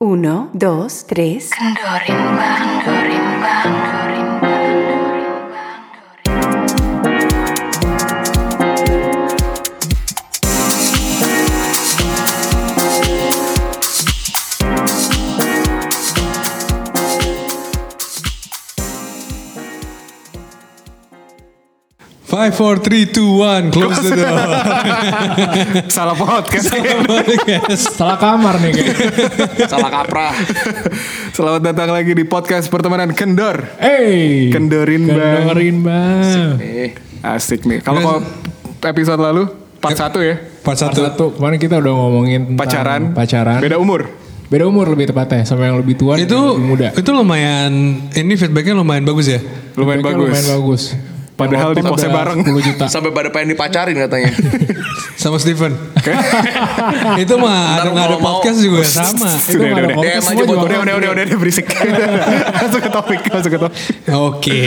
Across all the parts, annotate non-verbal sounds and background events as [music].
Uno, dos, tres. Kendorin bang, kendorin Five, four, three, two, one, close the door. [laughs] [laughs] Salah podcast. Salah kamar nih kayaknya. Salah kaprah. Selamat datang lagi di podcast pertemanan Kendor. Hey. Kendorin bang. Kendorin bang. Asik nih. Kalau episode lalu part satu ya. Part Part satu. satu kemarin kita udah ngomongin Pacaran. Pacaran. Beda umur. Beda umur lebih tepatnya sama yang lebih tua dan Itu yang lebih muda. itu lumayan ini feedbacknya lumayan bagus ya. Lumayan bagus. Lumayan bagus. Padahal di pose bareng. 10 juta. sampai pada pengen dipacarin katanya. [laughs] Sama Steven. [laughs] itu mah ada ada podcast juga sama. [laughs] Itu udah, udah. buat- Udah, nonton. udah, udah, udah, udah berisik. masuk ke topik, masuk ke topik. Oke.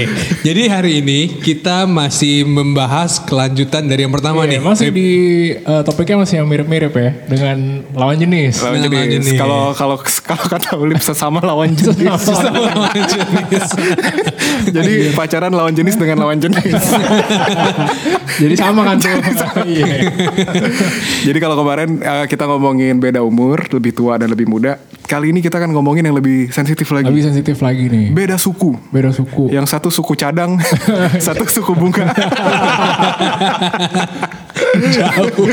Jadi hari ini kita masih membahas kelanjutan dari yang pertama nih. Iya, masih di eh, topiknya masih yang mirip-mirip ya dengan lawan jenis. Lawan Nah, jenis. Kalau kalau kalau kata Ulip sesama lawan jenis. Lawan jenis. Jadi pacaran lawan jenis dengan lawan jenis. [laughs] Jadi sama kan tuh. [laughs] Iya. Jadi kalau kemarin eh, kita ngomongin beda umur, lebih tua dan lebih muda. Kali ini kita akan ngomongin yang lebih sensitif lagi. Lebih sensitif lagi nih. Beda suku. Beda suku. Yang satu suku cadang, [laughs] satu suku bunga. Jauh.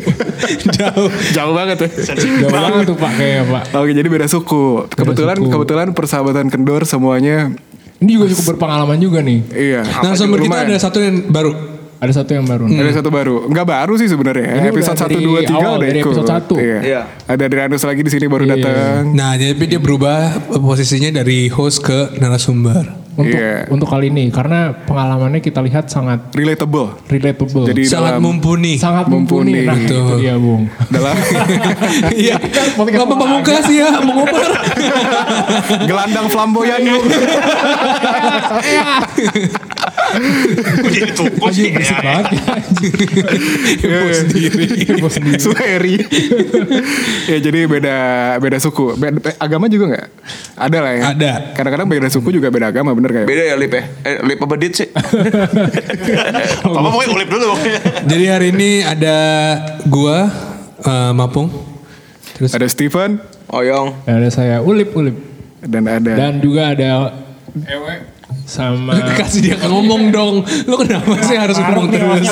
Jauh. Jauh banget ya. Jauh banget tuh pak kayaknya pak. Oke, jadi beda suku. Kebetulan suku. kebetulan persahabatan kendor semuanya Ini juga cukup berpengalaman juga nih. iya. Nah, sumber kita ada satu yang baru. Ada satu yang baru. nih. Ada satu baru. Enggak baru sih sebenarnya. Ini episode 1 dari 2 3 awal, udah ikut. episode satu. Iya. Iya. Ada Adrianus lagi di sini baru Iya. datang. Nah, jadi dia berubah posisinya dari host ke narasumber. Untuk Iya. untuk kali ini karena pengalamannya kita lihat sangat Relatable. relatable. Jadi Sangat dalam mumpuni. sangat mumpuni. mumpuni. Nah, itu Betul. dia, Bung. dalam [laughs] Iya. Lama pamungkas ya mengopar. gelandang flamboyan [laughs] Jadi tukus Anjing berisik banget ya. Heboh sendiri. Heboh sendiri. Suheri. ya jadi beda beda suku. Beda, be- agama juga nggak? Ada lah ya. Ada. Kadang-kadang beda suku juga beda agama bener kayak. Beda ya Lip ya? Eh, Lip apa Dit sih? [laughs] apa pokoknya ulip dulu pokoknya. Jadi hari ini ada gua eh, Mapung. Terus Ada Steven Oyong. Dan ada saya Ulip Ulip dan ada dan juga ada Ewe sama [laughs] kasih dia ngomong dong. Lu kenapa sih harus ngomong terus?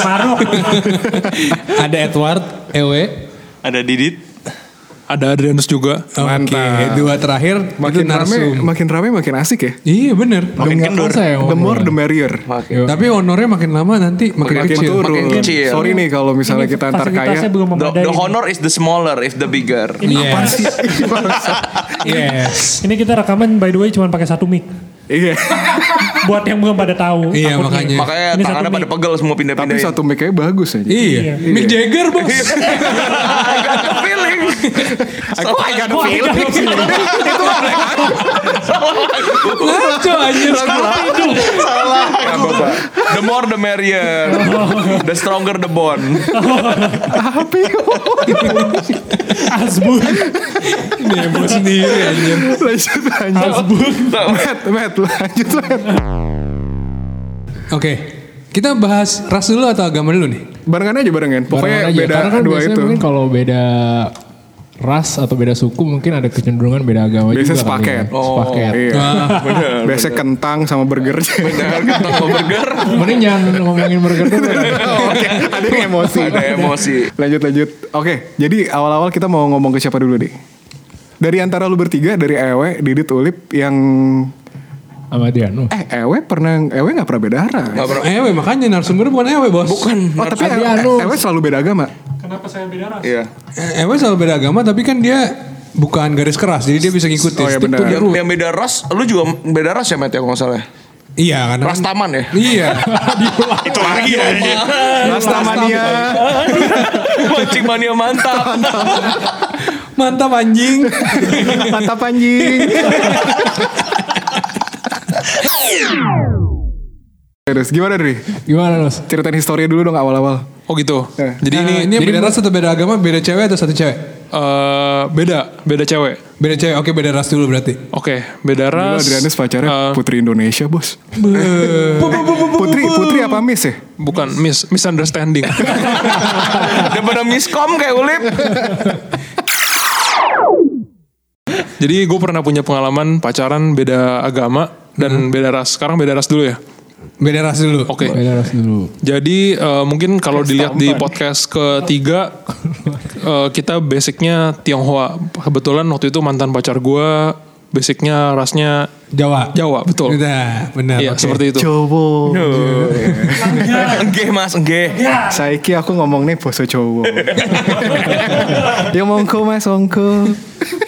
[laughs] ada Edward, Ewe, Ada Didit. ada Adrianus juga. Mantap. Oke, dua terakhir makin rame, makin rame makin asik ya. Iya bener. Makin kendor. saya The more the merrier. Makin. Tapi honornya makin lama nanti makin, Makin kecil. turun. Makin kecil. Sorry nih kalau misalnya kita antar kaya. The, the honor is the smaller if the bigger. Yes. [laughs] yes. Ini kita rekaman by the way cuma pakai satu mic. Iya. Buat yang belum pada tahu. Iya, makanya. Makanya Ini tangannya satu pada mic. pegel semua Tapi pindah-pindahin. satu mic nya bagus aja. Iya. Mick Jagger bos. I got the feeling. Aku agak ada feeling. Ngaco anjir. Salah. Nggak apa-apa. The more the merrier. The stronger the bond. Asbun. Heboh sendiri anjir. Lanjut lanjut. Matt, Matt, lanjut Matt. Oke. Kita bahas ras dulu atau agama dulu nih? Barengan aja barengan. Pokoknya Barengan aja. beda Karena kan dua itu. mungkin kalau beda ras atau beda suku mungkin ada kecenderungan beda agama Biasanya juga. kali sepaket. ya. Sepaket. Iya. [laughs] Biasa kentang sama burger. [laughs] Benar kentang sama burger. [laughs] Mending jangan ngomongin burger dulu. Oh, Oke, ada yang emosi. Ada emosi. Lanjut lanjut. Oke, jadi awal-awal kita mau ngomong ke siapa dulu nih? Dari antara lu bertiga, dari Ewe, Didit, Ulip, yang Sama eh Ewe pernah Ewe nggak pernah beda arah. Nggak pernah. Ewe makanya narasumber bukan Ewe bos. Bukan. Oh tapi Ewe, Adrianus. Ewe selalu beda agama. Kenapa saya beda ras? Iya. Eh, Ewe selalu beda agama tapi kan dia bukan garis keras jadi dia bisa ngikutin. Oh, iya benar. Yang, beda ras, lu juga beda ras ya Matt ya kalau nggak salah ya? Iya kan. Ras taman ya? Iya. [laughs] Itu lagi ya. Rastamania. [laughs] Mancing mania mantap. Mantap anjing. Mantap anjing. [laughs] Terus gimana Dri? Gimana Nus? Ceritain historinya dulu dong awal-awal. Oh gitu. Eh. Jadi ini ini jadi beda ras atau beda agama, beda cewek atau satu cewek? Eh, beda, beda cewek. Beda cewek, oke beda ras dulu berarti. Oke, beda Dulu ras. Adrianus pacarnya eh, Putri Indonesia bos. [laughs] Putri Putri apa Miss ya? bukan mis misunderstanding. [laughs] Daripada miskom kayak ulip. [laughs] Jadi gue pernah punya pengalaman pacaran beda agama dan beda ras. Sekarang beda ras dulu ya. Beda ras dulu. Oke. Beda ras dulu. Jadi eh, mungkin kalau dilihat di podcast ketiga eh, kita basicnya Tionghoa. Kebetulan waktu itu mantan pacar gue basicnya rasnya Jawa. Jawa betul. Udah, benar. Iya oke. seperti itu. Cowok. Enggih mas, enggih. Saiki aku ngomong nih bos cowok. Dia mongko mas mongko.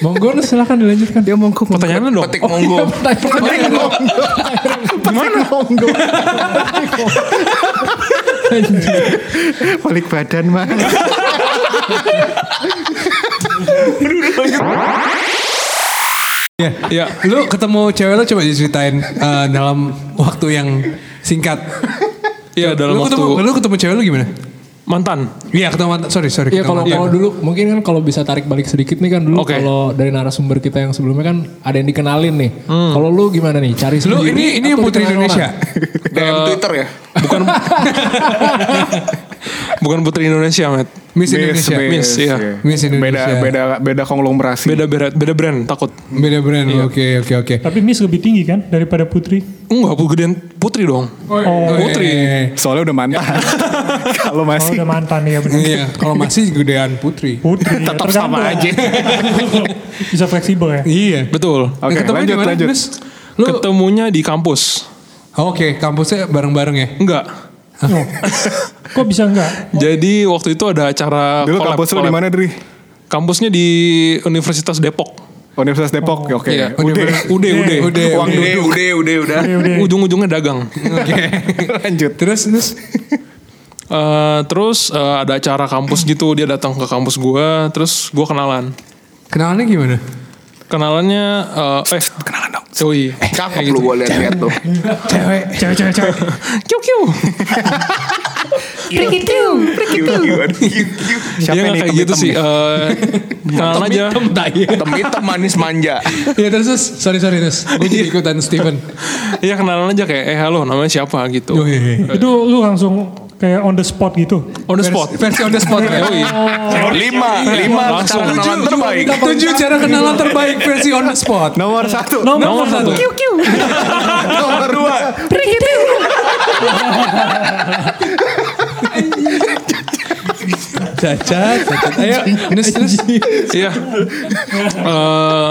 Monggo lu silakan dilanjutkan. Dia mongko. mongko. Pertanyaan dong. Petik monggo. Gimana? Monggo. Balik badan mas. Iya. Ya, Lu ketemu cewek lu coba diceritain eh, dalam waktu yang singkat. iya dalam lu waktu ketemu, lu ketemu cewek lu gimana? mantan. Iya ketemu mantan. Sorry sorry. Iya kalau mantan. kalau dulu mungkin kan kalau bisa tarik balik sedikit nih kan dulu Oke. kalau dari narasumber kita yang sebelumnya kan ada yang dikenalin nih. Kalau lu gimana nih? Cari Lu sendiri ini ini atau Putri Indonesia. DM Twitter ya. Bukan [laughs] Bukan Putri Indonesia, Matt. Miss Indonesia. Miss, iya. Miss Indonesia. Beda beda beda konglomerasi. Beda beda beda brand takut. Beda brand. Oke oke oke. Tapi Miss lebih tinggi kan daripada Putri. Enggak, gedean Putri dong. Oh, Putri. Soalnya udah mantan. [laughs] Kalau oh masih udah mantan ya benar. Iya, kalau masih gedean Putri. Putri ya, [laughs] Tetap sama aja. Bisa fleksibel ya. Iya. Betul. Oke, Ketemunya lanjut, lanjut. Miss? Lu Ketemunya di kampus. Oke, kampusnya bareng-bareng ya? Enggak. Oh. [laughs] Kok bisa enggak? Jadi waktu itu ada acara Dulu collab- kampus lu di mana Dri? Kampusnya di Universitas Depok. Universitas Depok. Oke. Iya, Udah. Udah, udah. Udah, Uang udah. duduk. Udah, udah. Ujung-ujungnya dagang. Oke. [laughs] Lanjut. Terus terus Eh, terus eh, ada acara kampus gitu, dia datang ke kampus gua, terus gua kenalan. kenalannya gimana? Kenalannya eh eh kenalan dong. Oh iya. Cakep lu gue liat-liat tuh. Cewek, cewek, cewek. Kiu kiu. Siapa Dia nih nggak kayak gitu sih. eh kenalan aja. Hitam-hitam manis manja. Ya terus, terus sorry sorry terus. Gue jadi ikutan Steven. Iya kenalan aja kayak eh halo namanya siapa gitu. Iya. Itu lu langsung kayak on the spot gitu. On the spot. Versi on the spot. [laughs] Oh, iya. Lima, lima Langsung. cara kenalan terbaik. Tujuh cara kenalan terbaik versi on the spot. Nomor satu. Nomor satu. Nomor dua. [laughs] Cacat, cacat. Ayo, terus terus. Iya. Eh,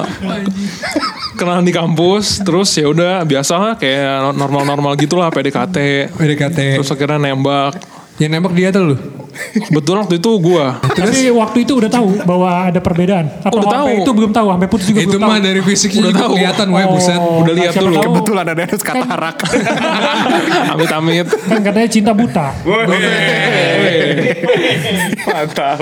kenalan di kampus, terus ya udah biasa lah kayak normal-normal gitulah PDKT. PDKT. Terus akhirnya nembak. Yang nembak dia tuh lu. Kebetulan waktu itu gua. Tapi waktu itu udah tahu bahwa ada perbedaan. Apa Udah tahu. itu belum tahu, sampai putus juga Itu belum tahu. mah dari fisiknya Udah juga tahu. kelihatan, wah buset. Oh, Udah lihat dulu. tahu. Kebetulan ada Dennis katarak. [laughs] Amit-amit. Kan katanya cinta buta. Mantap.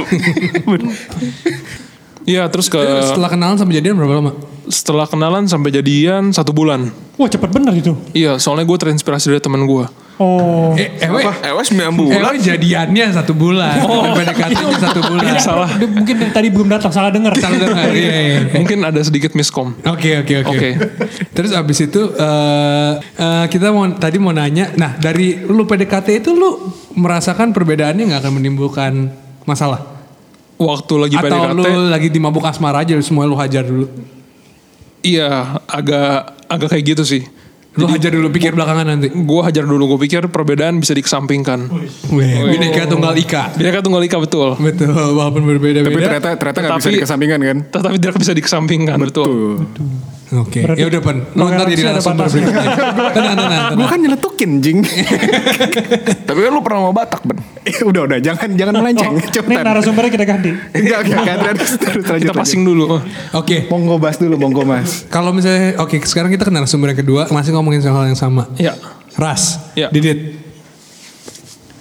Iya terus ke Setelah kenalan sampai jadian berapa lama? setelah kenalan sampai jadian satu bulan. Wah cepet bener itu. Iya soalnya gue terinspirasi dari teman gue. Oh. Eh, ewe, Eh, wes 9 ewe bulan. jadiannya satu bulan. Oh, PDKT-nya satu bulan. Salah. Dia mungkin dari tadi belum datang, salah denger. Salah dengar. Iya, iya. Mungkin ada sedikit miskom. Oke oke oke. Oke. Terus abis itu eh eh, kita mau tadi mau nanya, nah dari lu PDKT itu lu merasakan perbedaannya nggak akan menimbulkan masalah? Waktu lagi Atau PDKT. lu lagi di mabuk asmara aja semua lu hajar dulu? Iya agak agak kayak gitu sih. Lu hajar dulu pikir belakangan nanti. Gue hajar dulu gue pikir perbedaan bisa dikesampingkan. Weh, Bineka tunggal ika. Bineka tunggal ika betul. Betul, walaupun berbeda-beda. Tapi ternyata ternyata nggak bisa dikesampingkan kan? Tetapi tidak bisa dikesampingkan betul. Tuh. Oke. Berarti Ya udah pen. Lu ntar jadi narasumber berikutnya. [laughs] Tenang, tenang, Gue tenang. kan nyeletukin jing. [laughs] Tapi kan lu pernah mau Batak, Ben. Eh, udah udah jangan jangan melenceng. Oh, Nih Cepetan. narasumbernya kita ganti. Enggak enggak enggak terus terus lanjut. Kita passing dulu. Oke. Monggo bahas dulu monggo mas. Kalau misalnya, oke sekarang kita ke narasumber yang kedua, masih ngomongin soal hal yang sama. Iya. Ras. Ya. Didit.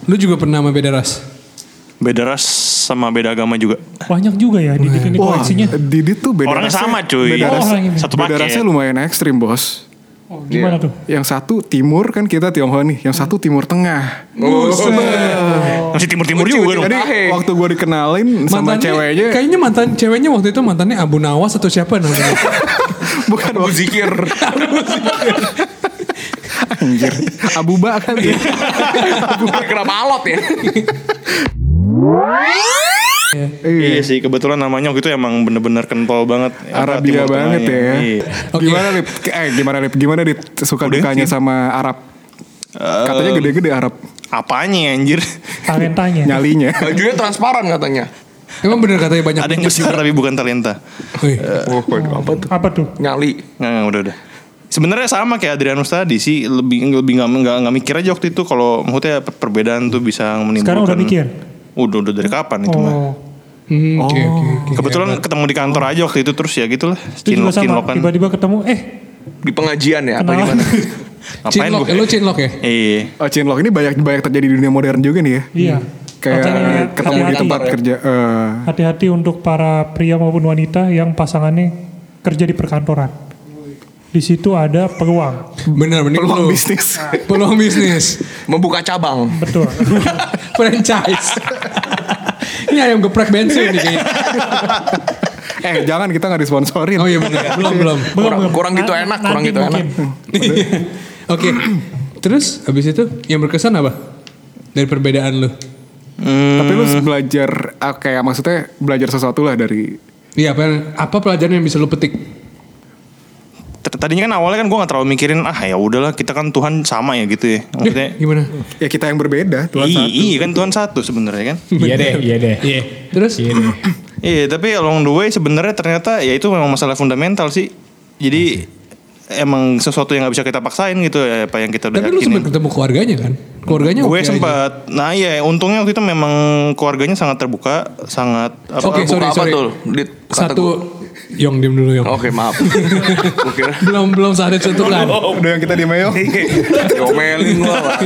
Lu juga pernah sama beda ras? Beda ras sama beda agama juga. Banyak juga ya di ini Wah, koleksinya. Didit tuh beda Orangnya rasnya- sama, cuy. Beda Oh, ras, orangnya beda. Satu beda rasnya lumayan ekstrim bos. Gimana tuh? Yang satu timur kan kita Tionghoa nih, yang satu timur tengah. Masih timur-timur juga dong. Jadi waktu gue dikenalin sama Mantannya, ceweknya, kayaknya mantan ceweknya waktu itu mantannya Abu Nawas atau siapa namanya? [laughs] bukan [laughs] Abu Zikir. anjir, Abu Ba kali [laughs] ya. Kenapa alot ya? Iya sih, kebetulan namanya waktu itu emang bener-bener kental banget. Arabia Timur banget ya. Iya. Gimana Lip? Eh gimana Lip? Gimana Dit suka Udah, dukanya Cin. sama Arab? Katanya gede-gede Arab Apanya anjir? Talentanya. nyalinya. [laughs] Bajunya transparan katanya. Emang bener katanya banyak Ada yang bersinar tapi bukan talenta. Wih, Oh, apa tuh? Apa tuh? Nyali. Nggak, nggak, udah udah. Sebenarnya sama kayak Adrianus tadi sih lebih lebih nggak nggak nggak mikir aja waktu itu kalau maksudnya per- perbedaan tuh bisa menimbulkan. Sekarang udah mikir? Udah udah dari kapan itu mah. Oh. Hmm, oke oke oke. Kebetulan ketemu di kantor aja waktu itu terus ya gitulah. Cinlok-cinlokan. Tiba-tiba ketemu, eh Di pengajian ya apa Kenal. gimana? [laughs] Cinlok, gue? lu cinlok ya? Iya. Oh, Chinlock ini banyak banyak terjadi di dunia modern juga nih ya. iya. Kayak Makanya ketemu di hati-hati. tempat kerja. eh, Hati-hati untuk para pria maupun wanita yang pasangannya kerja di perkantoran. Di situ ada peluang. Bener mending peluang lu- bisnis. Peluang bisnis. Membuka cabang. Betul. [laughs] Franchise. Ini ayam geprek bensin nih kayaknya. [laughs] eh jangan kita nggak disponsorin. Oh iya bener. Belum [laughs] belum. belum, Kurang- belum. kurang gitu Na- enak, nanti kurang gitu mungkin. [laughs] Oke. Terus habis itu yang berkesan apa? Dari perbedaan lu? Tapi lu belajar ah, kayak maksudnya belajar sesuatu lah dari Iya apa apa pelajaran yang bisa lu petik? Tadinya kan awalnya kan gue gak terlalu mikirin ah ya udahlah kita kan Tuhan sama ya gitu ya. Maksudnya Eh, gimana? ya kita yang berbeda. Tuhan iya, satu. iya kan Tuhan satu sebenarnya kan. Iya deh, iya deh. Iya. Terus? Iya deh. Iya tapi along the way sebenarnya ternyata ya itu memang masalah fundamental sih. Jadi emang sesuatu yang nggak bisa kita paksain gitu ya apa yang kita udah Tapi lu sempat ketemu keluarganya kan? Keluarganya Gue oke aja. sempat, nah iya untungnya waktu itu memang keluarganya sangat terbuka, sangat apa, Oke, sorry, apa sorry. tuh? Dit, Satu gua. Yong diem dulu Yong. Oke maaf. [laughs] Gue kira. belum belum saatnya tentukan. Udah yang kita di mail. Diomelin gua lah.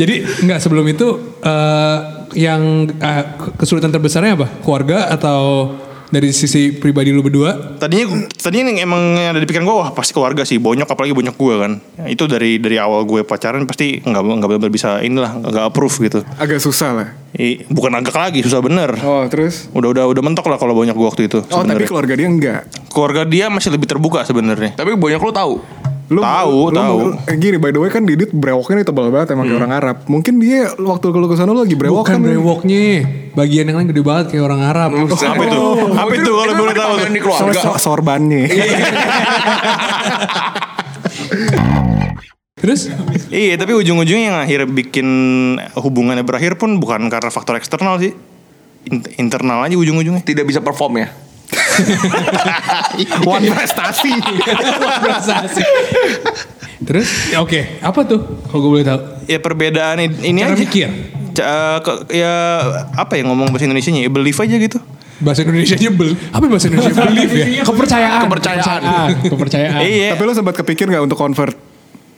Jadi nggak sebelum itu eh, yang eh, kesulitan terbesarnya apa? Keluarga atau dari sisi pribadi lu berdua? Tadinya tadinya yang emang yang ada di pikiran gue wah pasti keluarga sih bonyok apalagi bonyok gue kan. Ya, itu dari dari awal gue pacaran pasti nggak nggak benar bisa inilah nggak approve gitu. Agak susah lah. I, bukan agak lagi susah bener. Oh terus? Udah udah udah mentok lah kalau bonyok gue waktu itu. Oh tapi keluarga dia enggak. keluarga dia masih lebih terbuka sebenarnya. Tapi banyak lu tahu. Lu, Tahu, lu- tahu. lu- eh, gini by the way kan Didit brewoknya nih tebal banget emang kayak orang Arab. Mungkin dia waktu lu ke sana lu lagi brewok Bukan kan. brewoknya, bagian yang lain gede banget kayak orang Arab. Apa itu? Apa itu kalau boleh tahu? sorbannya. Terus? Iya, tapi ujung-ujungnya yang akhirnya bikin hubungannya berakhir pun bukan karena faktor eksternal sih. In- internal aja ujung-ujungnya. Tidak bisa perform ya. [laughs] One prestasi. Prestasi. Terus? Ya, Oke, apa tuh? Kalau gue boleh tahu. Ya perbedaan ini Cara aja. mikir. Ca- eh, ke- ya apa ya ngomong bahasa Indonesianya ya believe aja gitu. Bahasa Indonesia nya bel. Apa bahasa Indonesia [laughs] belief ya? Kepercayaan. Kepercayaan. Kepercayaan. [laughs] Kepercayaan. Iya. Tapi lu sempat kepikir nggak untuk convert?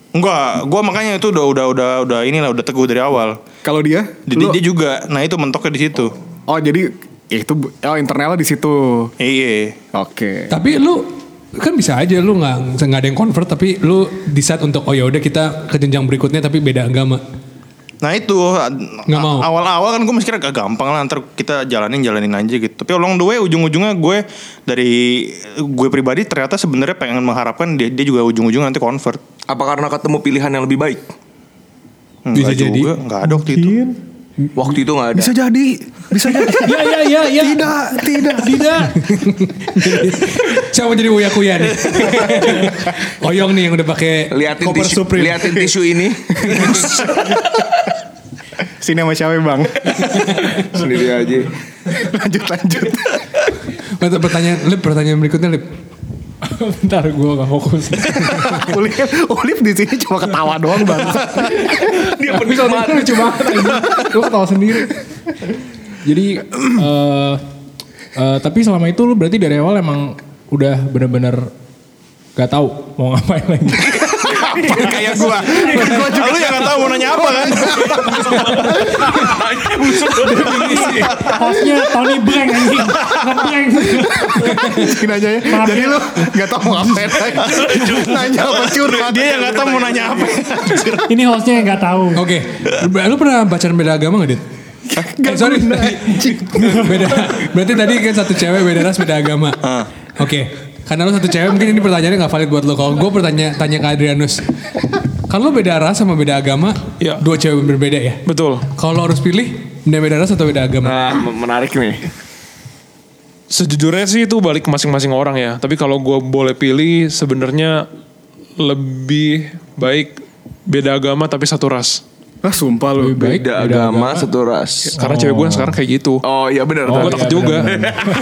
Enggak, gua makanya itu udah udah udah udah inilah udah teguh dari awal. Kalau dia? Jadi dia juga, nah itu mentoknya di situ. Oh jadi ya itu oh internalnya di situ. Iya. Oke. Tapi lu kan bisa aja lu nggak nggak ada yang convert tapi lu decide untuk oh ya udah kita ke jenjang berikutnya tapi beda agama. Nah itu Nggak mau. Awal-awal kan gue masih kira agak gampang lah Ntar kita jalanin jalanin aja gitu Tapi along the way ujung-ujungnya gue Dari gue pribadi ternyata sebenarnya pengen mengharapkan dia, dia juga ujung-ujungnya nanti convert Apa karena ketemu pilihan yang lebih baik? Bisa Enggak jadi. juga Enggak ada waktu itu Waktu itu nggak ada. Bisa jadi. Bisa jadi. [laughs] Ya ya ya ya. tidak, tidak. Tidak. Siapa jadi uya kuya nih? [laughs] Oyong nih yang udah pakai Liatin koper tisu, Supreme. liatin tisu ini. [laughs] Sini sama siapa bang? Sendiri aja. lanjut lanjut. Mata pertanyaan, lip pertanyaan berikutnya lip. [laughs] Bentar gue gak fokus. [laughs] Ulif di sini cuma ketawa doang bang. [laughs] Dia penikmat. lucu banget. Gue ketawa sendiri. Jadi eh eh, tapi selama itu lu berarti dari awal emang udah bener-bener gak tahu mau ngapain lagi. Apa kayak gua. gua juga Lu yang gak tahu mau nanya apa kan? Hostnya Tony Blank anjing. Ngeblank. aja ya. Jadi ya. lu nggak tahu mau ngapain lagi. Nanya apa curhat. Dia yang gak tahu mau nanya apa. Ini hostnya yang gak tahu. Oke, lu pernah pacaran beda agama gak, Dit? Eh, sorry. beda. Berarti tadi kan satu cewek beda ras beda agama. Oke. Karena lu satu cewek mungkin ini pertanyaannya gak valid buat lo. Kalau gue bertanya tanya ke Adrianus. Kan lu beda ras sama beda agama, Iya. dua cewek berbeda ya. Betul. Kalau lo harus pilih, beda beda ras atau beda agama? Nah, menarik nih. Sejujurnya sih itu balik ke masing-masing orang ya. Tapi kalau gue boleh pilih sebenarnya lebih baik beda agama tapi satu ras. Ah sumpah lu. baik. Beda agama satu ras. Karena cewek gue sekarang kayak gitu. Oh iya benar. gue takut juga.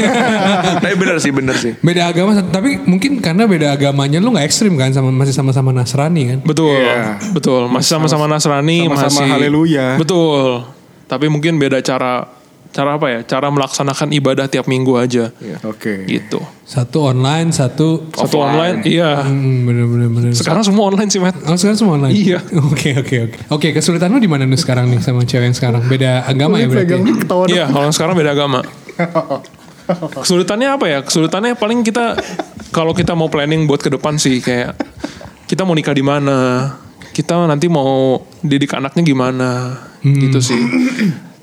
[laughs] Tapi benar sih, benar sih. Beda agama, tapi mungkin karena beda agamanya lu nggak ekstrim kan, sama masih sama-sama Nasrani kan? Betul, Iya. betul. Masih sama-sama Nasrani, Sama-sama masih haleluya. Betul. Tapi mungkin beda cara cara apa ya? Cara melaksanakan ibadah tiap minggu aja. Oke. Gitu. Satu online, satu Satu online, iya. Hmm, bener bener bener. Sekarang semua online sih, Matt. Oh sekarang semua online? Iya. [laughs] Oke oke oke. Oke kesulitan lu di mana nih sekarang nih sama cewek yang sekarang? Beda agama ya berarti? Iya, kalau sekarang beda agama. Kesulitannya apa ya? Kesulitannya paling kita kalau kita mau planning buat ke depan sih kayak kita mau nikah di mana, kita nanti mau didik anaknya gimana, gitu sih.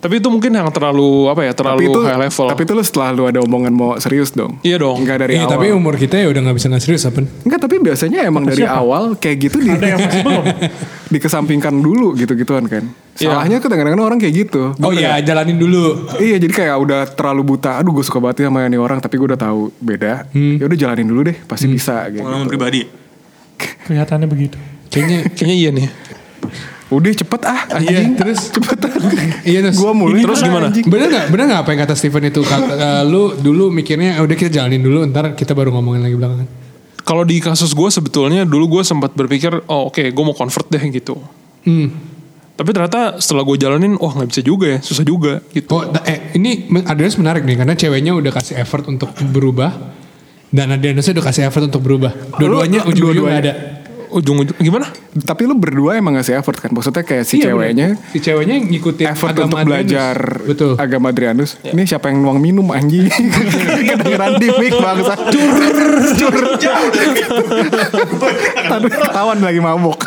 Tapi itu mungkin yang terlalu apa ya? Tapi Terlalu itu, high level. tapi itu lu setelah lu ada omongan mau serius dong. Iya dong. Enggak dari Iya awal. tapi umur kita ya udah nggak bisa nggak serius apa? Enggak, tapi biasanya emang dari siapa? awal kayak gitu di, Ada yang masih belum. [laughs] dikesampingkan dulu gitu-gituan kan. Iya. Salahnya kan kadang-kadang orang kayak gitu. Oh iya jalanin dulu. Iya jadi kayak udah terlalu buta. Aduh gue suka banget ya sama ini orang tapi gue udah tahu beda. Ya udah jalanin dulu deh, pasti bisa gitu. Pengalaman pribadi. Kelihatannya begitu. Kayaknya Kayaknya iya nih. Udah cepet ah Iya, anjing. terus? [laughs] cepetan. Iya terus. Gue mulai. Terus gimana? anjing. Bener gak? Bener gak apa yang kata Steven itu? Kata, eh, lu dulu mikirnya "Ah, udah kita jalanin dulu ntar kita baru ngomongin lagi belakangan. Kalau di kasus gue sebetulnya dulu gue sempat berpikir, oh oke gue mau convert deh gitu. Hmm. Tapi ternyata setelah gue jalanin, wah nggak bisa juga ya, susah juga gitu. Oh, da- eh, ini Adrianus menarik nih karena ceweknya udah kasih effort untuk berubah dan Adrianusnya udah kasih effort untuk berubah. Dua-duanya Lu- ujung-ujung dua-duanya. gak ada. Ujung-ujung gimana? Tapi lu berdua emang ngasih effort kan? Maksudnya kayak si Iya, ceweknya bener. si ceweknya ngikutin effort agama untuk Adrianus. belajar Betul. agama Adrianus. Ini siapa yang nuang minum anjing? [laughs] Kedengeran di mic bangsa. Cur. Cur. Tadi ketahuan lagi mabuk.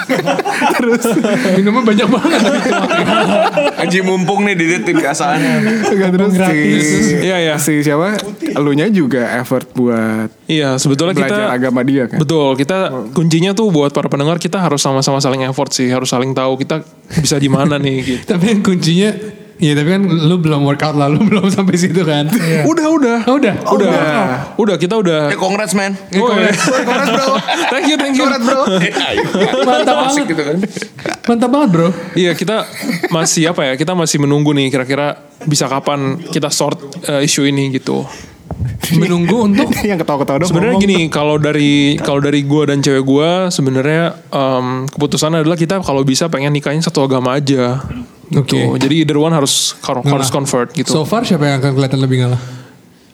Terus Minumnya banyak banget. Haji mumpung nih di tim kebiasaan. Enggak terus si. Iya, iya. si siapa? Elunya juga effort buat Iya, sebetulnya belajar kita agama dia kan. Betul, kita kuncinya tuh buat para pendengar kita harus sama-sama saling effort sih, harus saling tahu kita bisa di mana nih [laughs] gitu. tapi yang kuncinya Iya tapi kan lu belum workout lah, lu [laughs] belum sampai situ kan. Udah, udah. Oh, udah. Udah. Udah, kita udah. Eh congrats man. Oh, iya. [laughs] thank you, thank you. Mantap banget. gitu kan. Mantap banget bro. Iya, kita masih apa ya? Kita masih menunggu nih kira-kira bisa kapan kita sort eh, isu ini gitu. Menunggu [laughs] untuk yang ketawa-ketawa dong. Sebenarnya gini, kalau dari kalau dari gua dan cewek gua sebenarnya em, keputusan adalah kita kalau bisa pengen nikahin satu agama aja. Gitu. Oke. Jadi either one harus harus Ngalah. convert gitu. So far siapa yang akan kelihatan lebih ngalah?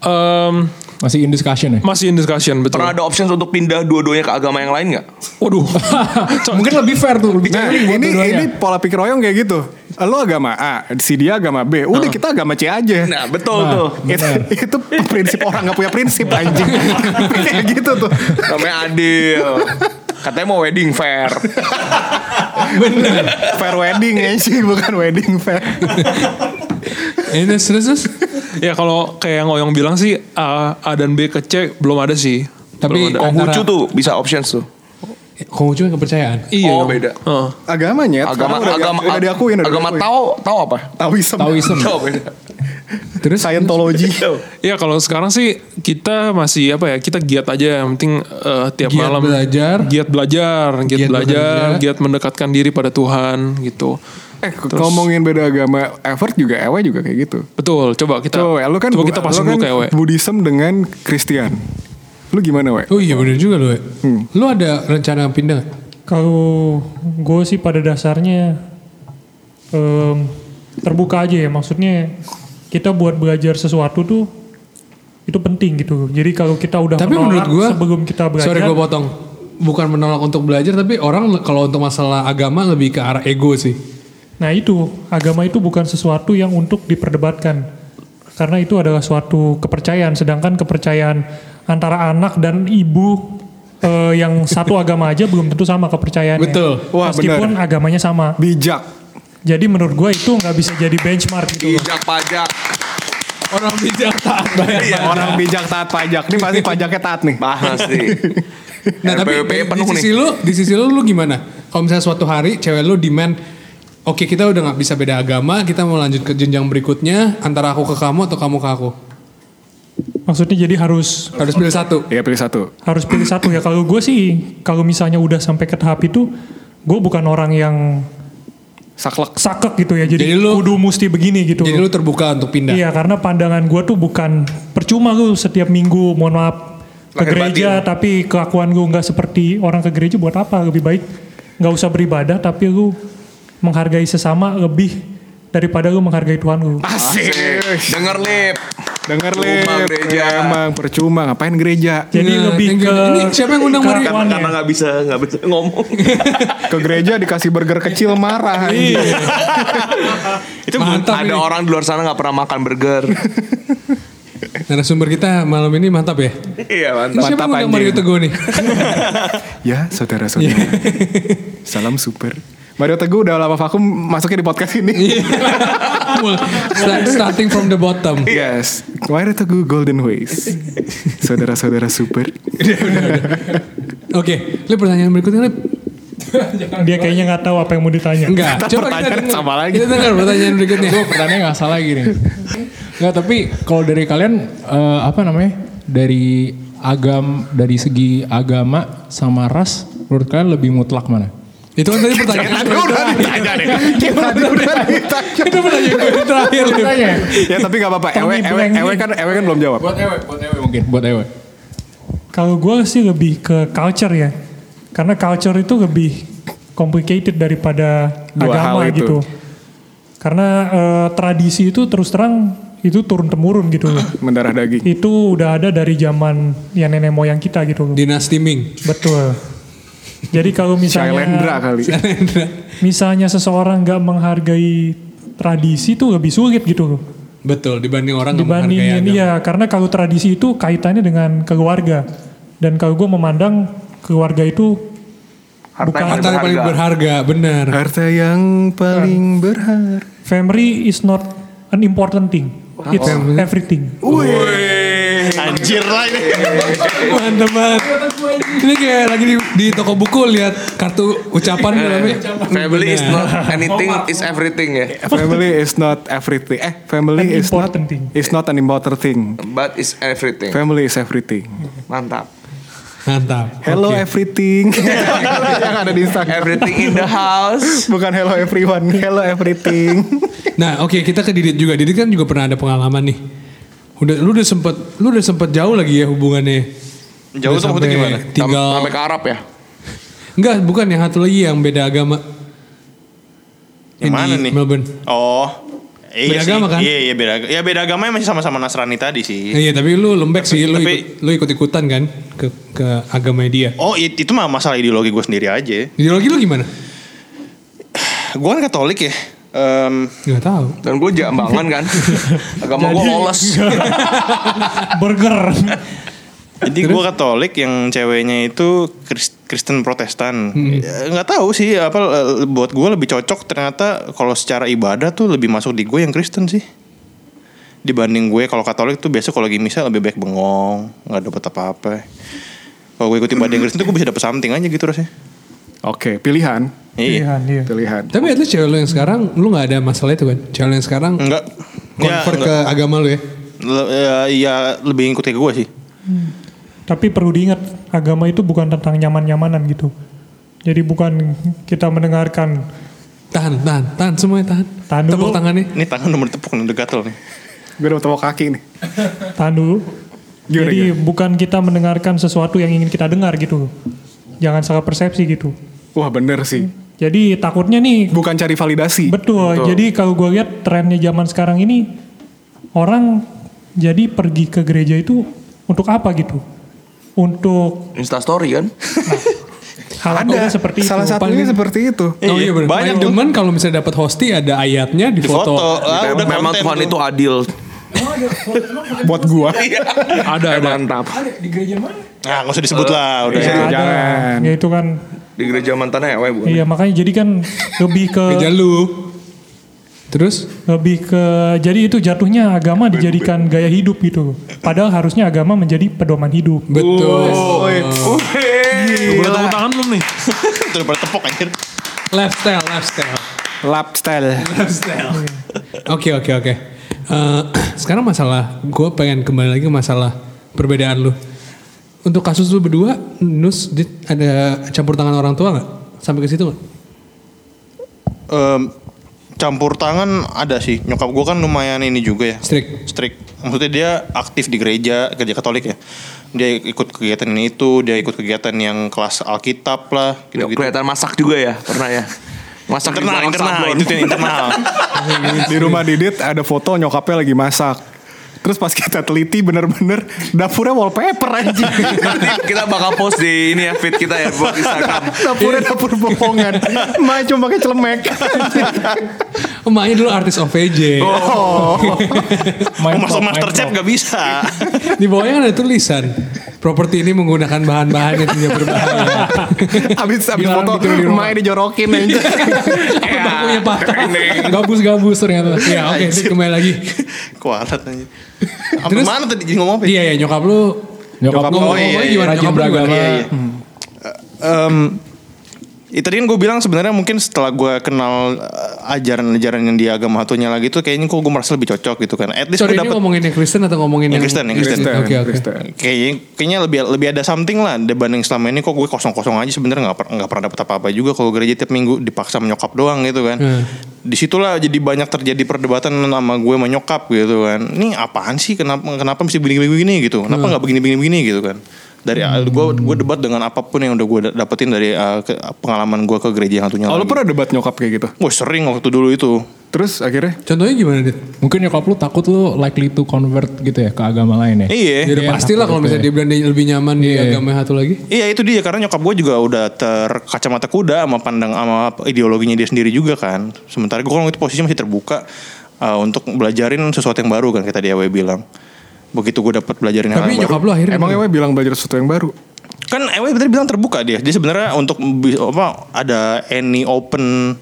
Em, Masih in discussion ya? masih in discussion betul. Pernah ada options untuk pindah dua-duanya ke agama yang lain nggak? Waduh. [laughs] Mungkin lebih fair tuh, lebih Nah, ini ini pola pikir Oyong kayak gitu. Lo agama A, si dia agama B. Udah kita agama C aja. Nah betul tuh. itu, itu prinsip orang nggak punya prinsip anjing. [laughs] kayak gitu tuh. Namanya adil. Katanya mau wedding fair. [laughs] Bener. Fair wedding anjing bukan wedding fair. Ini terus terus. Ya kalau kayak yang Oyong bilang sih A, A dan B ke C belum ada sih. Tapi. Konghucu antara- tuh bisa options tuh. Konghucu yang kepercayaan. Iya. Oh, beda. Heeh. Agamanya Agama udah, agama udah diakuin udah agama diakuin. Tao Tao apa? Taoism. Taoism. Oh beda. [laughs] Terus Scientology. [laughs] Ya kalau sekarang sih kita masih apa ya kita giat aja yang penting eh, tiap Giat malam belajar. giat belajar, giat, Giat belajar, bekerja. giat mendekatkan diri pada Tuhan gitu. Eh ngomongin beda agama, effort juga Ewe juga kayak gitu. Betul, coba kita Tuh, lu kan coba kita lu pasang kan dulu kayak we. Buddhism dengan Kristen. Lu gimana, We? Oh iya bener juga lu. ya. Lu ada rencana pindah? Kalau gue sih pada dasarnya em, terbuka aja ya. Maksudnya kita buat belajar sesuatu tuh itu penting gitu. Jadi kalau kita udah Tapi menurut menolak gua sebelum kita belajar, Sorry gue potong. bukan menolak untuk belajar tapi orang kalau untuk masalah agama lebih ke arah ego sih. Nah itu, agama itu bukan sesuatu yang untuk diperdebatkan. Karena itu adalah suatu kepercayaan. Sedangkan kepercayaan antara anak dan ibu eh, yang satu agama aja belum tentu sama kepercayaannya. Betul. Wah, Meskipun agamanya sama. Bijak. Jadi menurut gue itu nggak bisa jadi benchmark gitu. loh. Bijak pajak. Orang bijak taat bayar. Iya, Orang bijak taat pajak. Ini pasti pajaknya taat nih. Pasti. Nah tapi RPWP di, di penuh sisi nih. lu, di sisi lu, lu gimana? Kalau misalnya suatu hari cewek lu demand, oke kita udah nggak bisa beda agama, kita mau lanjut ke jenjang berikutnya, antara aku ke kamu atau kamu ke aku. Maksudnya jadi harus Harus pilih satu. Iya pilih satu. harus pilih satu ya. Kalau gue sih, kalau misalnya udah sampai ke tahap itu, gue bukan orang yang Saklek. sakek gitu ya. Jadi, Jadi lu- kudu mesti begini gitu. Jadi lu terbuka untuk pindah. Iya karena pandangan gue tuh bukan percuma lu setiap minggu mohon maaf ke Lahir gereja tapi kelakuan lu nggak seperti orang ke gereja buat apa lebih baik nggak usah beribadah tapi lu menghargai sesama lebih daripada lu menghargai Tuhan lu. Asik. Denger lip. Dengar Percuma lip. gereja. Emang percuma ngapain gereja? Jadi Nah, lebih ke. Ini siapa yang undang Mario? kelakuannya. Karena nggak bisa nggak bisa ngomong. [laughs] Ke gereja dikasih burger kecil marah. anjing. [laughs] Itu Mantap Ada ini. orang di luar sana nggak pernah makan burger. [laughs] Narasumber kita malam ini mantap ya. Iya Ini mantap. siapa anjing. Mario Teguh nih? Ya saudara-saudara. Salam super. Mario Teguh udah lama vakum masuknya di podcast ini. [laughs] Start- Starting from the bottom. Yes. Mario Teguh Golden Ways. Saudara-saudara super. Oke, Lip pertanyaan berikutnya Lip. [laughs] Dia kayaknya nggak tahu apa yang mau ditanya. Enggak, coba kita pertanyaan dengar. sama lagi. Kita dengar pertanyaan berikutnya. Gue pertanyaan nggak salah gini. Nggak tapi kalau dari kalian eh, apa namanya dari agam dari segi agama sama ras menurut kalian lebih mutlak mana? Itu kan tadi pertanyaan. Tadi udah ditanya deh. Tadi udah ditanya. Itu pertanyaan gue yang terakhir. Ya tapi gak apa-apa. Ewe, ewe, ewe kan, ewe kan belum jawab. Buat ewe, buat ewe mungkin, buat ewe. Kalau gue sih lebih ke culture ya. Karena culture itu lebih complicated daripada Dua agama hal itu. gitu. Karena eh, tradisi itu terus terang itu turun temurun gitu loh. Mendarah daging. itu udah ada dari zaman ya nenek moyang kita gitu loh. Dinasti Ming. Betul. Jadi kalau Shailendra misalnya kali. misalnya seseorang nggak menghargai tradisi itu lebih sulit gitu loh. Betul, dibanding orang nggak menghargai agama. iya karena kalau tradisi itu kaitannya dengan keluarga. Dan kalau gue memandang keluarga itu Harta Bukan yang Harta yang paling berharga, benar. Harta yang paling berharga. family is not an important thing. It's everything. Anjir lah ini. Mantap banget. Ini kayak lagi di, di toko buku lihat kartu ucapan namanya. Family is not anything is everything ya. Family is not everything. Eh, family An is not thing. is not an important thing. But is everything. Family is everything. Mantap. Mantap. Hello Oke. everything. [laughs] yang ada di Instagram. Everything in the house. Bukan hello everyone, hello everything. Nah, oke kita ke Didit juga. Didit kan juga pernah ada pengalaman nih. Udah lu udah sempet lu udah sempet jauh lagi ya hubungannya. Jauh tuh maksudnya gimana? Tinggal Sampai ke Arab ya. [laughs] Enggak, bukan yang satu lagi yang beda agama. Yang mana nih? Melbourne. Oh. Iya Beda sih. agama kan? Iya, iya beda agama. Ya beda agamanya masih sama-sama Nasrani tadi sih. Iya, tapi lu lembek sih, lu Tapi- ikut, lu ikut-ikutan kan ke ke agamanya dia. Oh it- itu mah masalah ideologi gue sendiri aja. Ideologi lu gimana? Gue kan Katolik ya. Em, Gak tahu. Dan gue jambangan kan. [laughs] Agama gue lolos. [laughs] Burger. jadi gue Katolik yang ceweknya itu Kris- Kristen Protestan. Ya, Nggak tahu sih apa eh, buat gue lebih cocok ternyata kalau secara ibadah tuh lebih masuk di gue yang Kristen sih. Dibanding gue kalau Katolik tuh biasa kalau lagi misa lebih baik bengong, nggak dapet apa-apa. Kalau gue ikut ibadah yang Kristen tuh gue bisa dapet something aja gitu rasanya. Oke, pilihan, Iya. Pilihan, iya. pilihan. Tapi at least cewek lu yang sekarang lu gak ada masalah itu kan? Cewek lu yang sekarang Enggak. convert Ya, ke agama lu ya? Le- ya, ya lebih ngikut ke gue sih. Tapi perlu diingat agama itu bukan tentang nyaman-nyamanan gitu. Jadi bukan kita mendengarkan Tahan, tahan, tahan semuanya tahan. Tahan dulu. Tepuk tangannya. Ini tangan nomor tepuk udah gatel nih. Gue udah tepuk kaki nih. tahan dulu. Gimana, Jadi bukan kita mendengarkan sesuatu yang ingin kita dengar gitu. Jangan salah persepsi gitu. Wah bener sih. Jadi takutnya nih Bukan cari validasi. betul. Jadi kalau gue lihat trennya zaman sekarang ini orang jadi pergi ke gereja itu untuk apa gitu? Untuk Insta story kan. [laughs] hal Ada seperti salah itu. satunya seperti itu. Oh iya benar. banyak Paling demen kalau misalnya dapat hosti ada ayatnya di Di foto. foto. Ah, Memang Tuhan tuh. itu adil. [laughs] Buat gua. Ada [laughs] ada. Mantap. Di gereja mana? Nah, nggak usah disebut lah. Udah. Ya, ada. Jangan. Ya itu kan. Di gereja mantan ewe bukan? Iya makanya jadi kan lebih ke Gereja lu. Terus lebih ke jadi itu jatuhnya agama dijadikan gaya hidup gitu. Padahal harusnya agama menjadi pedoman hidup. betul. Boleh tepuk tangan belum nih? [laughs] Udah pada tepok anjir. Lifestyle, lifestyle. Lifestyle. Lifestyle. Oke oke oke. Eh, [clears throat] sekarang masalah, gue pengen kembali lagi ke masalah perbedaan lu. Untuk kasus lu berdua, Nus, Dit, ada campur tangan orang tua nggak? Sampai ke situ nggak? Em, campur tangan ada sih. Nyokap gue kan lumayan ini juga ya. Strict. Strict. Maksudnya dia aktif di gereja, gereja Katolik ya. Dia ikut kegiatan ini itu, dia ikut kegiatan yang kelas Alkitab lah, Ya, gitu-gitu. kelihatan masak juga ya, pernah ya. Masak Internal, internal, sablon. itu internal. [laughs] Di rumah Didit ada foto nyokapnya lagi masak. Terus pas kita teliti bener-bener dapurnya wallpaper anjing. Nanti kita bakal post di ini ya feed kita ya buat Instagram. dapurnya dapur bohongan. Main cuma pakai celemek. Emaknya dulu artis OVJ. Oh. [laughs] Main Mau masuk Masterchef gak bisa. [laughs] Di bawahnya kan ada tulisan. Properti ini menggunakan bahan-bahan yang tidak berbahaya. [laughs] Habis habis Dilarang foto di rumah. main dijorokin anjing. Bangkunya patah. Gabus-gabus ternyata. Ya oke, Dit, kembali lagi. Kualat aja. Apa Terus- mana tadi jadi ngomong apa? ya? Iya ya nyokap lu Nyokap lu ngomong iya, iya. gimana rajin nyokap lu beragama. Iya, iya. Em, ya tadi kan gue bilang sebenarnya mungkin setelah gue kenal eh, ajaran-ajaran yang di agama satunya lagi tuh kayaknya kok gue merasa lebih cocok gitu kan. At least Sorry gue ini dapet ngomongin yang Kristen atau ngomongin Yang yang, Kristen, yang Kristen. Oke oke. Kristen. kayaknya kayaknya lebih lebih ada something lah dibanding selama ini kok gue kosong-kosong aja sebenarnya nggak per- nggak pernah dapet apa-apa juga kalau gereja tiap minggu dipaksa menyokap doang gitu kan. Hmm. Di situlah jadi banyak terjadi perdebatan sama gue menyokap gitu kan. Ini apaan sih kenapa kenapa mesti begini-begini gitu? Kenapa nggak begini-begini gitu kan? Dari gue gue debat dengan apa pun yang udah gue dapetin dari uh, ke- pengalaman gue ke gereja yang satunya. Oh lu lagi. pernah debat nyokap kayak gitu? Wah sering waktu dulu itu. Terus akhirnya Contohnya gimana Dit? Mungkin nyokap lu takut lu likely to convert gitu ya ke agama lain ya. Iya. Jadi Iya, pastilah kalau misalnya ya. dia bilang dia lebih nyaman di Iya. agama yang satu lagi. Iya itu dia karena nyokap gue juga udah terkacamata kuda sama pandang sama ideologinya dia sendiri juga kan. Sementara gue kalau itu posisinya masih terbuka uh, untuk belajarin sesuatu yang baru kan kayak tadi Ewe bilang. Begitu gue dapat belajarin hal Tapi yang nyokap baru. lu akhirnya emang? Ewe bilang belajar sesuatu yang baru. Kan Ewe tadi bilang terbuka dia. Dia sebenarnya untuk apa ada any open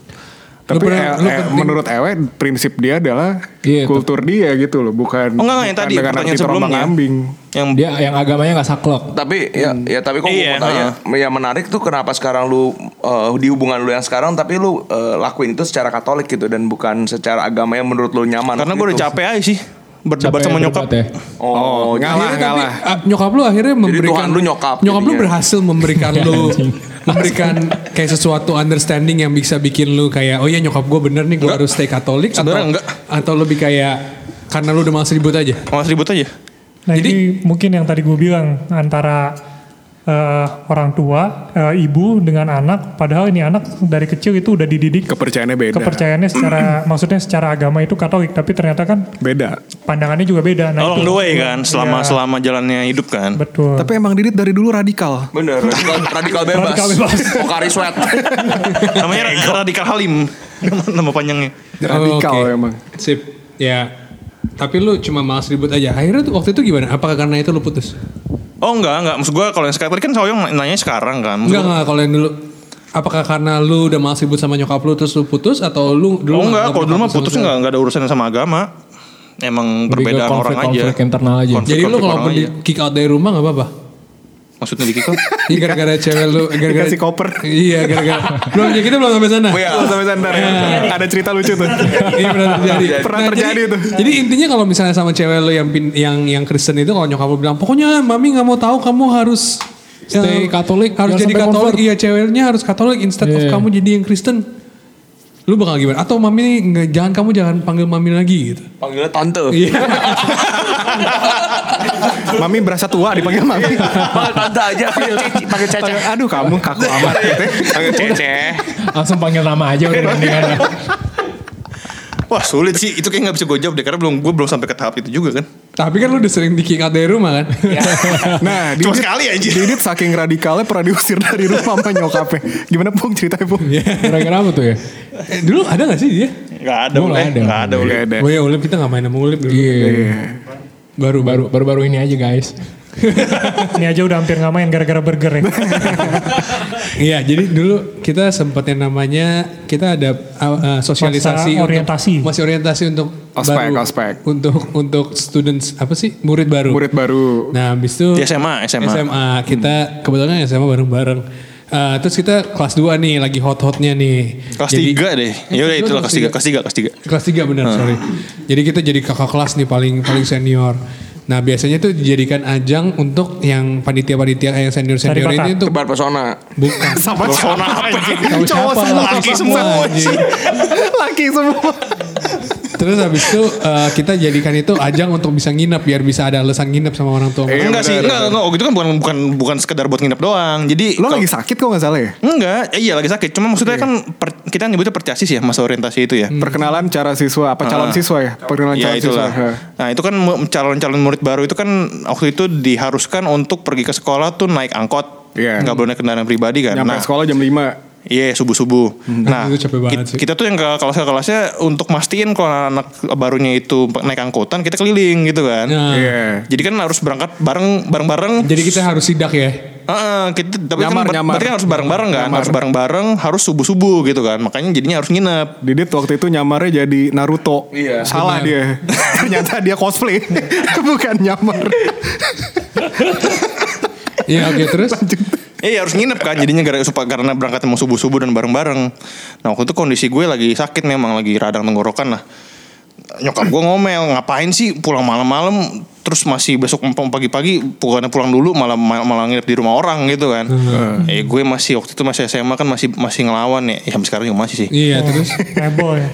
Tapi pernah- eh, lu eh, penting- menurut Ewe prinsip dia adalah Iya, kultur dia gitu loh, bukan Oh, enggak, enggak, yang bukan tadi, dengan pertanyaan sebelumnya. terombang-ambing. yang Dia yang agamanya nggak saklek. Tapi ya ya tapi kok Iya, mau tanya, yang menarik tuh kenapa sekarang lu eh, di hubungan lu yang sekarang tapi lu eh, lakuin itu secara Katolik gitu dan bukan secara agama yang menurut lu nyaman. karena gue udah gitu. capek aja sih berdebat Capek sama berdebat nyokap. ya. Oh, ngalah, Akhirnya tapi ngalah. ah, nyokap lu akhirnya memberikan Tuhan lu nyokap nyokap lu berhasil memberikan [laughs] lu memberikan kayak sesuatu understanding yang bisa bikin lu kayak oh iya nyokap gue bener nih gue harus stay Katolik atau enggak. atau lebih kayak karena lu udah malas ribut aja. Mas ribut aja. Nah Jadi- ini mungkin yang tadi gue bilang antara eh, orang tua, eh, ibu dengan anak. Padahal ini anak dari kecil itu udah dididik Kepercayaannya beda. kepercayaannya secara [clears throat] maksudnya secara agama itu Katolik, tapi ternyata kan Beda. pandangannya juga beda. Nah, Along itu the way maksud kan selama Iya, selama jalannya hidup kan. betul. Tapi emang Didit dari dulu radikal. Bener, radikal, radikal bebas. Radikal bebas. [laughs] Pokari sweat. [laughs] Namanya Radikal Halim. Nama, [laughs] nama panjangnya. Radikal Oh, oke. emang. Sip. Ya. Tapi lu cuma malas ribut aja. Akhirnya tuh waktu itu gimana? Apakah karena itu lu putus? Oh enggak, enggak. Maksud gue kalau yang sekarang tadi kan Sawyong nanya sekarang kan. Maksud Enggak gua- enggak kalau yang dulu Apakah karena lu udah malas ribut sama nyokap lu terus lu putus atau lu dulu Oh enggak, kalau dulu mah lu putus enggak, enggak ada urusan sama agama. Emang Lebih perbedaan orang aja. konflik-konflik internal aja. Konflik- Jadi lu konflik kalau orang di kick out dari rumah gak apa-apa? Maksudnya di kikau? [laughs] Iya gara-gara cewek lu [laughs] gara-gara Dikasih koper. Iya gara-gara Belum ya kita belum sampai sana Oh, iya. Belum sampai sandar ya. Ada cerita lucu tuh. Iya pernah terjadi Pernah Nah, terjadi jadi, tuh. Jadi intinya kalau misalnya sama cewek lu yang pin- yang yang Kristen itu kalau nyokap lu bilang pokoknya mami nggak mau tahu kamu harus Stay Katolik, harus jadi Katolik convert. iya ceweknya harus Katolik instead of Iya. kamu jadi yang Kristen lu bakal gimana atau mami nggak jangan kamu jangan panggil mami lagi gitu Panggilnya tante. iya [laughs] Mami berasa tua dipanggil Mami. Panggil tante aja, panggil Cece. Aduh kamu kaku amat. gitu ya. Panggil Cece. Langsung panggil nama aja udah [laughs] mendingan. Wah sulit sih, itu kayak gak bisa gue jawab deh karena belum gue belum sampai ke tahap itu juga kan. Tapi kan lu udah sering di kick out dari rumah kan? [laughs] Nah, Cuma Didit, sekali aja. Didit saking radikalnya pernah diusir dari rumah sama nyokapnya. Gimana Pung ceritanya Pung? Kira-kira apa tuh ya? Eh, dulu ada gak sih dia? Gak ada, ada. Gak ada. Gak ada. Oh iya Ulip kita gak main sama Ulip dulu. Iya. Baru Baru baru-baru ini aja guys. [laughs] Ini aja udah hampir nggak main gara-gara burger ya. [laughs] Iya, jadi dulu kita sempat yang namanya kita ada uh, uh, sosialisasi Masa orientasi. untuk, masih orientasi untuk Ospek, baru, ospek. untuk untuk students apa sih murid baru. Murid baru. Nah, habis itu Di SMA, SMA. SMA kita kebetulan SMA bareng-bareng. Uh, terus kita kelas 2 nih lagi hot-hotnya nih. Kelas Jadi- 3 deh. Ya udah itulah kelas 3, kelas 3, kelas 3. Kelas 3 benar, sorry. Jadi kita jadi kakak kelas nih paling paling senior. Nah biasanya tuh dijadikan ajang untuk yang panitia-panitia yang senior-senior ini tuh Tebar pesona. bukan. [laughs] Sama Persona apa Cowok semua. Laki semua. Laki semua. Terus habis itu eh, kita jadikan itu ajang untuk bisa nginep biar bisa ada alasan nginep sama orang tua. Iya, Enggak sih, benar, enggak, enggak. Oh, gitu kan bukan bukan bukan sekedar buat nginep doang. Jadi Lo kalau- lagi sakit kok gak salah ya? Enggak, eh, iya lagi sakit. Cuma maksudnya kan per- kita nyebutnya percasis ya masa orientasi itu ya. Perkenalan cara siswa apa calon Ah. siswa ya? Perkenalan Ya calon itulah. siswa. Nah itu kan calon-calon murid baru itu kan waktu itu diharuskan untuk pergi ke sekolah tuh naik angkot. Iya. Nggak boleh naik kendaraan pribadi kan. Nyampe nah, sekolah jam 5. Iya subuh-subuh. Nah Itu capek banget kita, sih. kita tuh yang ke kelas-kelasnya untuk mastiin kalau anak barunya itu naik angkutan kita keliling gitu kan. Nah, Iya. Jadi kan harus berangkat bareng bareng-bareng. Jadi kita harus sidak ya. Heeh, kita tapi Nyamar, kan nyamar. berarti kan harus bareng-bareng kan, Nyamar. harus bareng-bareng, harus subuh-subuh gitu kan. Makanya jadinya harus nginep. Didit waktu itu nyamarnya jadi Naruto. Iya. Salah dia. [laughs] Ternyata dia cosplay. [laughs] Bukan nyamar. Iya oke terus. Iya harus nginep kan jadinya gara supaya karena berangkatnya mau subuh subuh dan bareng bareng. Nah waktu itu kondisi gue lagi sakit memang lagi radang tenggorokan lah. Nyokap gue ngomel ngapain sih pulang malam-malam terus masih besok pagi-pagi bukannya pulang dulu malah malah malah nginep di rumah orang gitu kan. Eh gue masih waktu itu masih SMA kan masih masih ngelawan ya. Ya sampai sekarang juga masih sih. Iya terus. [laughs] Heboh ya.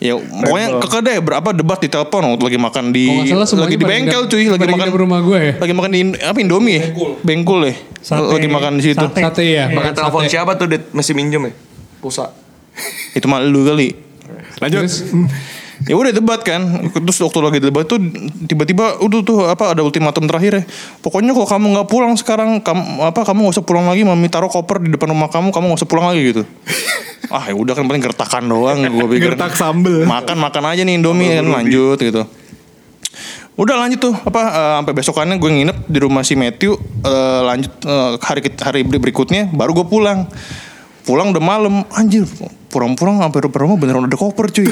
Ya pokoknya keke deh berapa debat di telepon waktu lagi makan di salah semuanya lagi di bengkel cuy lagi makan nginep rumah gue ya. lagi makan di apa Indomie ya bengkul ya Sate. lagi makan di situ Sate. Sate ya. Makan telepon siapa tuh Dit? Masih minjem ya? Pulsa. [laughs] itu mah lu kali Lanjut. [laughs] ya udah debat kan terus waktu lagi debat tuh tiba-tiba udah tuh apa ada ultimatum terakhir ya pokoknya kalau kamu nggak pulang sekarang kamu apa kamu nggak usah pulang lagi mami taruh koper di depan rumah kamu kamu nggak usah pulang lagi gitu [laughs] ah ya udah kan paling gertakan doang gue pikir. Gertak sambel. makan makan aja nih indomie kan lanjut gitu. Udah lanjut tuh apa eh, sampai besokannya gue nginep di rumah si Matthew eh, lanjut eh, hari hari berikutnya baru gue pulang. Pulang udah malam anjir pulang-pulang sampai rumah beneran ada koper cuy.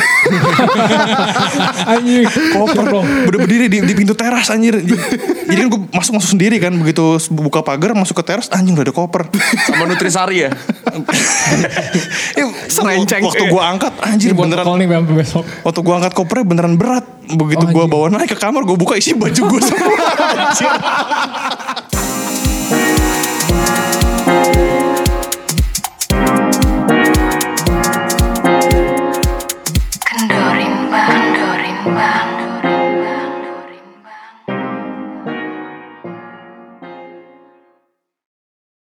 [laughs] Anjing, koper. Dong. Udah berdiri di, di pintu teras anjir. Jadi kan gue masuk masuk sendiri kan Begitu buka pagar masuk ke teras Anjing udah ada koper. Sama Nutrisari ya? [laughs] Eh, Serenceng. Waktu gue angkat Anjir Buat beneran. call nih sampai besok. Waktu gue angkat kopernya beneran berat. Begitu Oh, gue bawa naik ke kamar Gue buka isi baju gue semua [laughs] Anjir